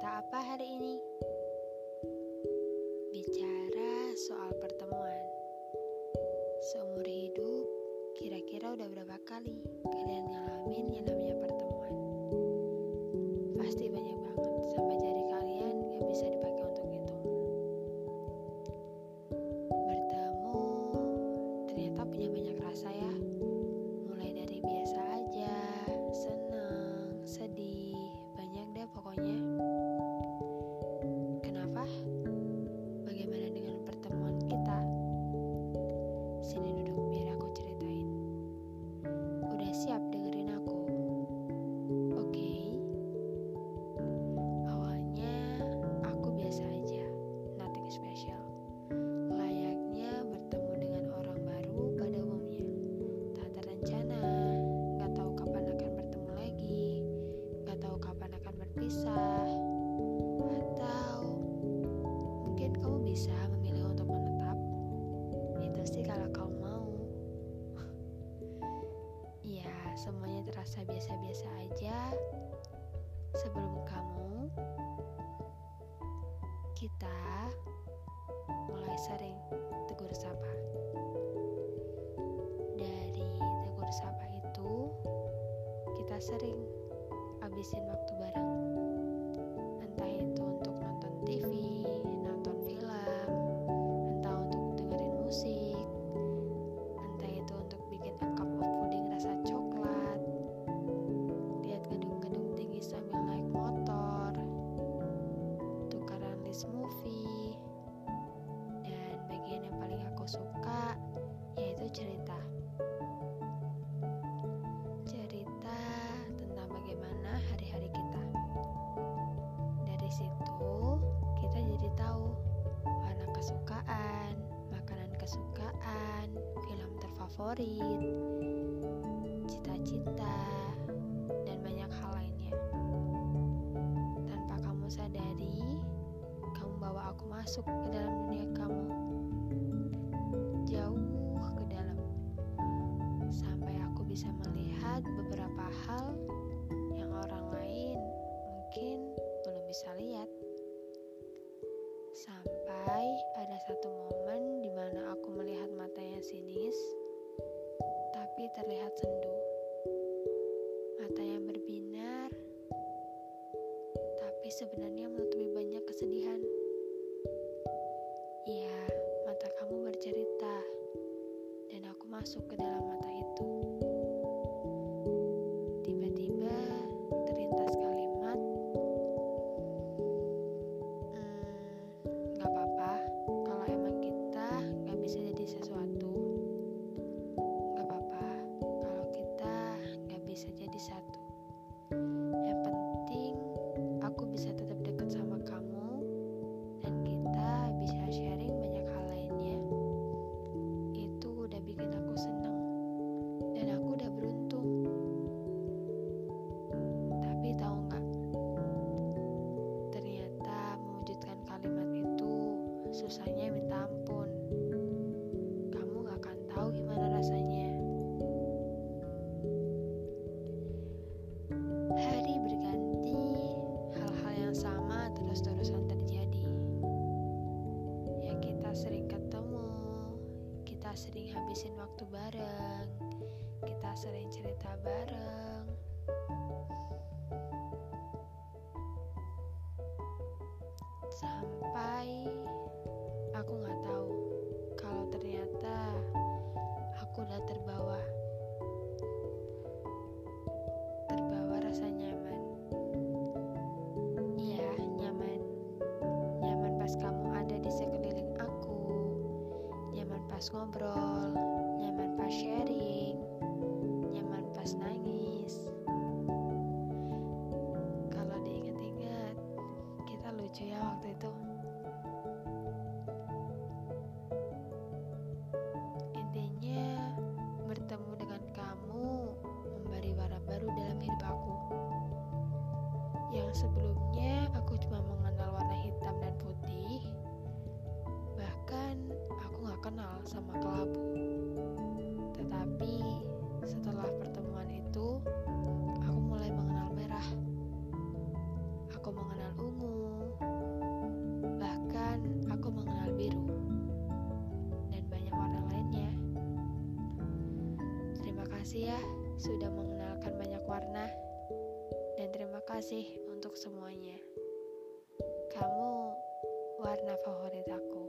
cerita apa hari ini? Bicara soal pertemuan. Seumur hidup, kira-kira udah berapa kali kalian ngalamin sebelum kamu, kita mulai sering tegur sapa. Dari tegur sapa itu, kita sering habisin waktu cerita. Cerita tentang bagaimana hari-hari kita. Dari situ kita jadi tahu warna kesukaan, makanan kesukaan, film terfavorit, cita-cita, dan banyak hal lainnya. Tanpa kamu sadari, kamu bawa aku masuk ke dalam dunia kamu. Jauh bisa melihat beberapa hal yang orang lain mungkin belum bisa lihat. Sampai ada satu momen di mana aku melihat matanya sinis, tapi terlihat sendu. Mata yang berbinar, tapi sebenarnya menutupi banyak kesedihan. Iya, mata kamu bercerita, dan aku masuk ke dalam susahnya minta ampun. Kamu gak akan tahu gimana rasanya. Hari berganti, hal-hal yang sama terus-terusan terjadi. Ya kita sering ketemu, kita sering habisin waktu bareng, kita sering cerita bareng. Sampai aku nggak tahu kalau ternyata aku udah terbawa. Terbawa rasa nyaman. Iya, nyaman. Nyaman pas kamu ada di sekeliling aku. Nyaman pas ngobrol, nyaman pas sharing, nyaman pas nangis. Kasih ya sudah mengenalkan banyak warna, dan terima kasih untuk semuanya. Kamu warna favorit aku.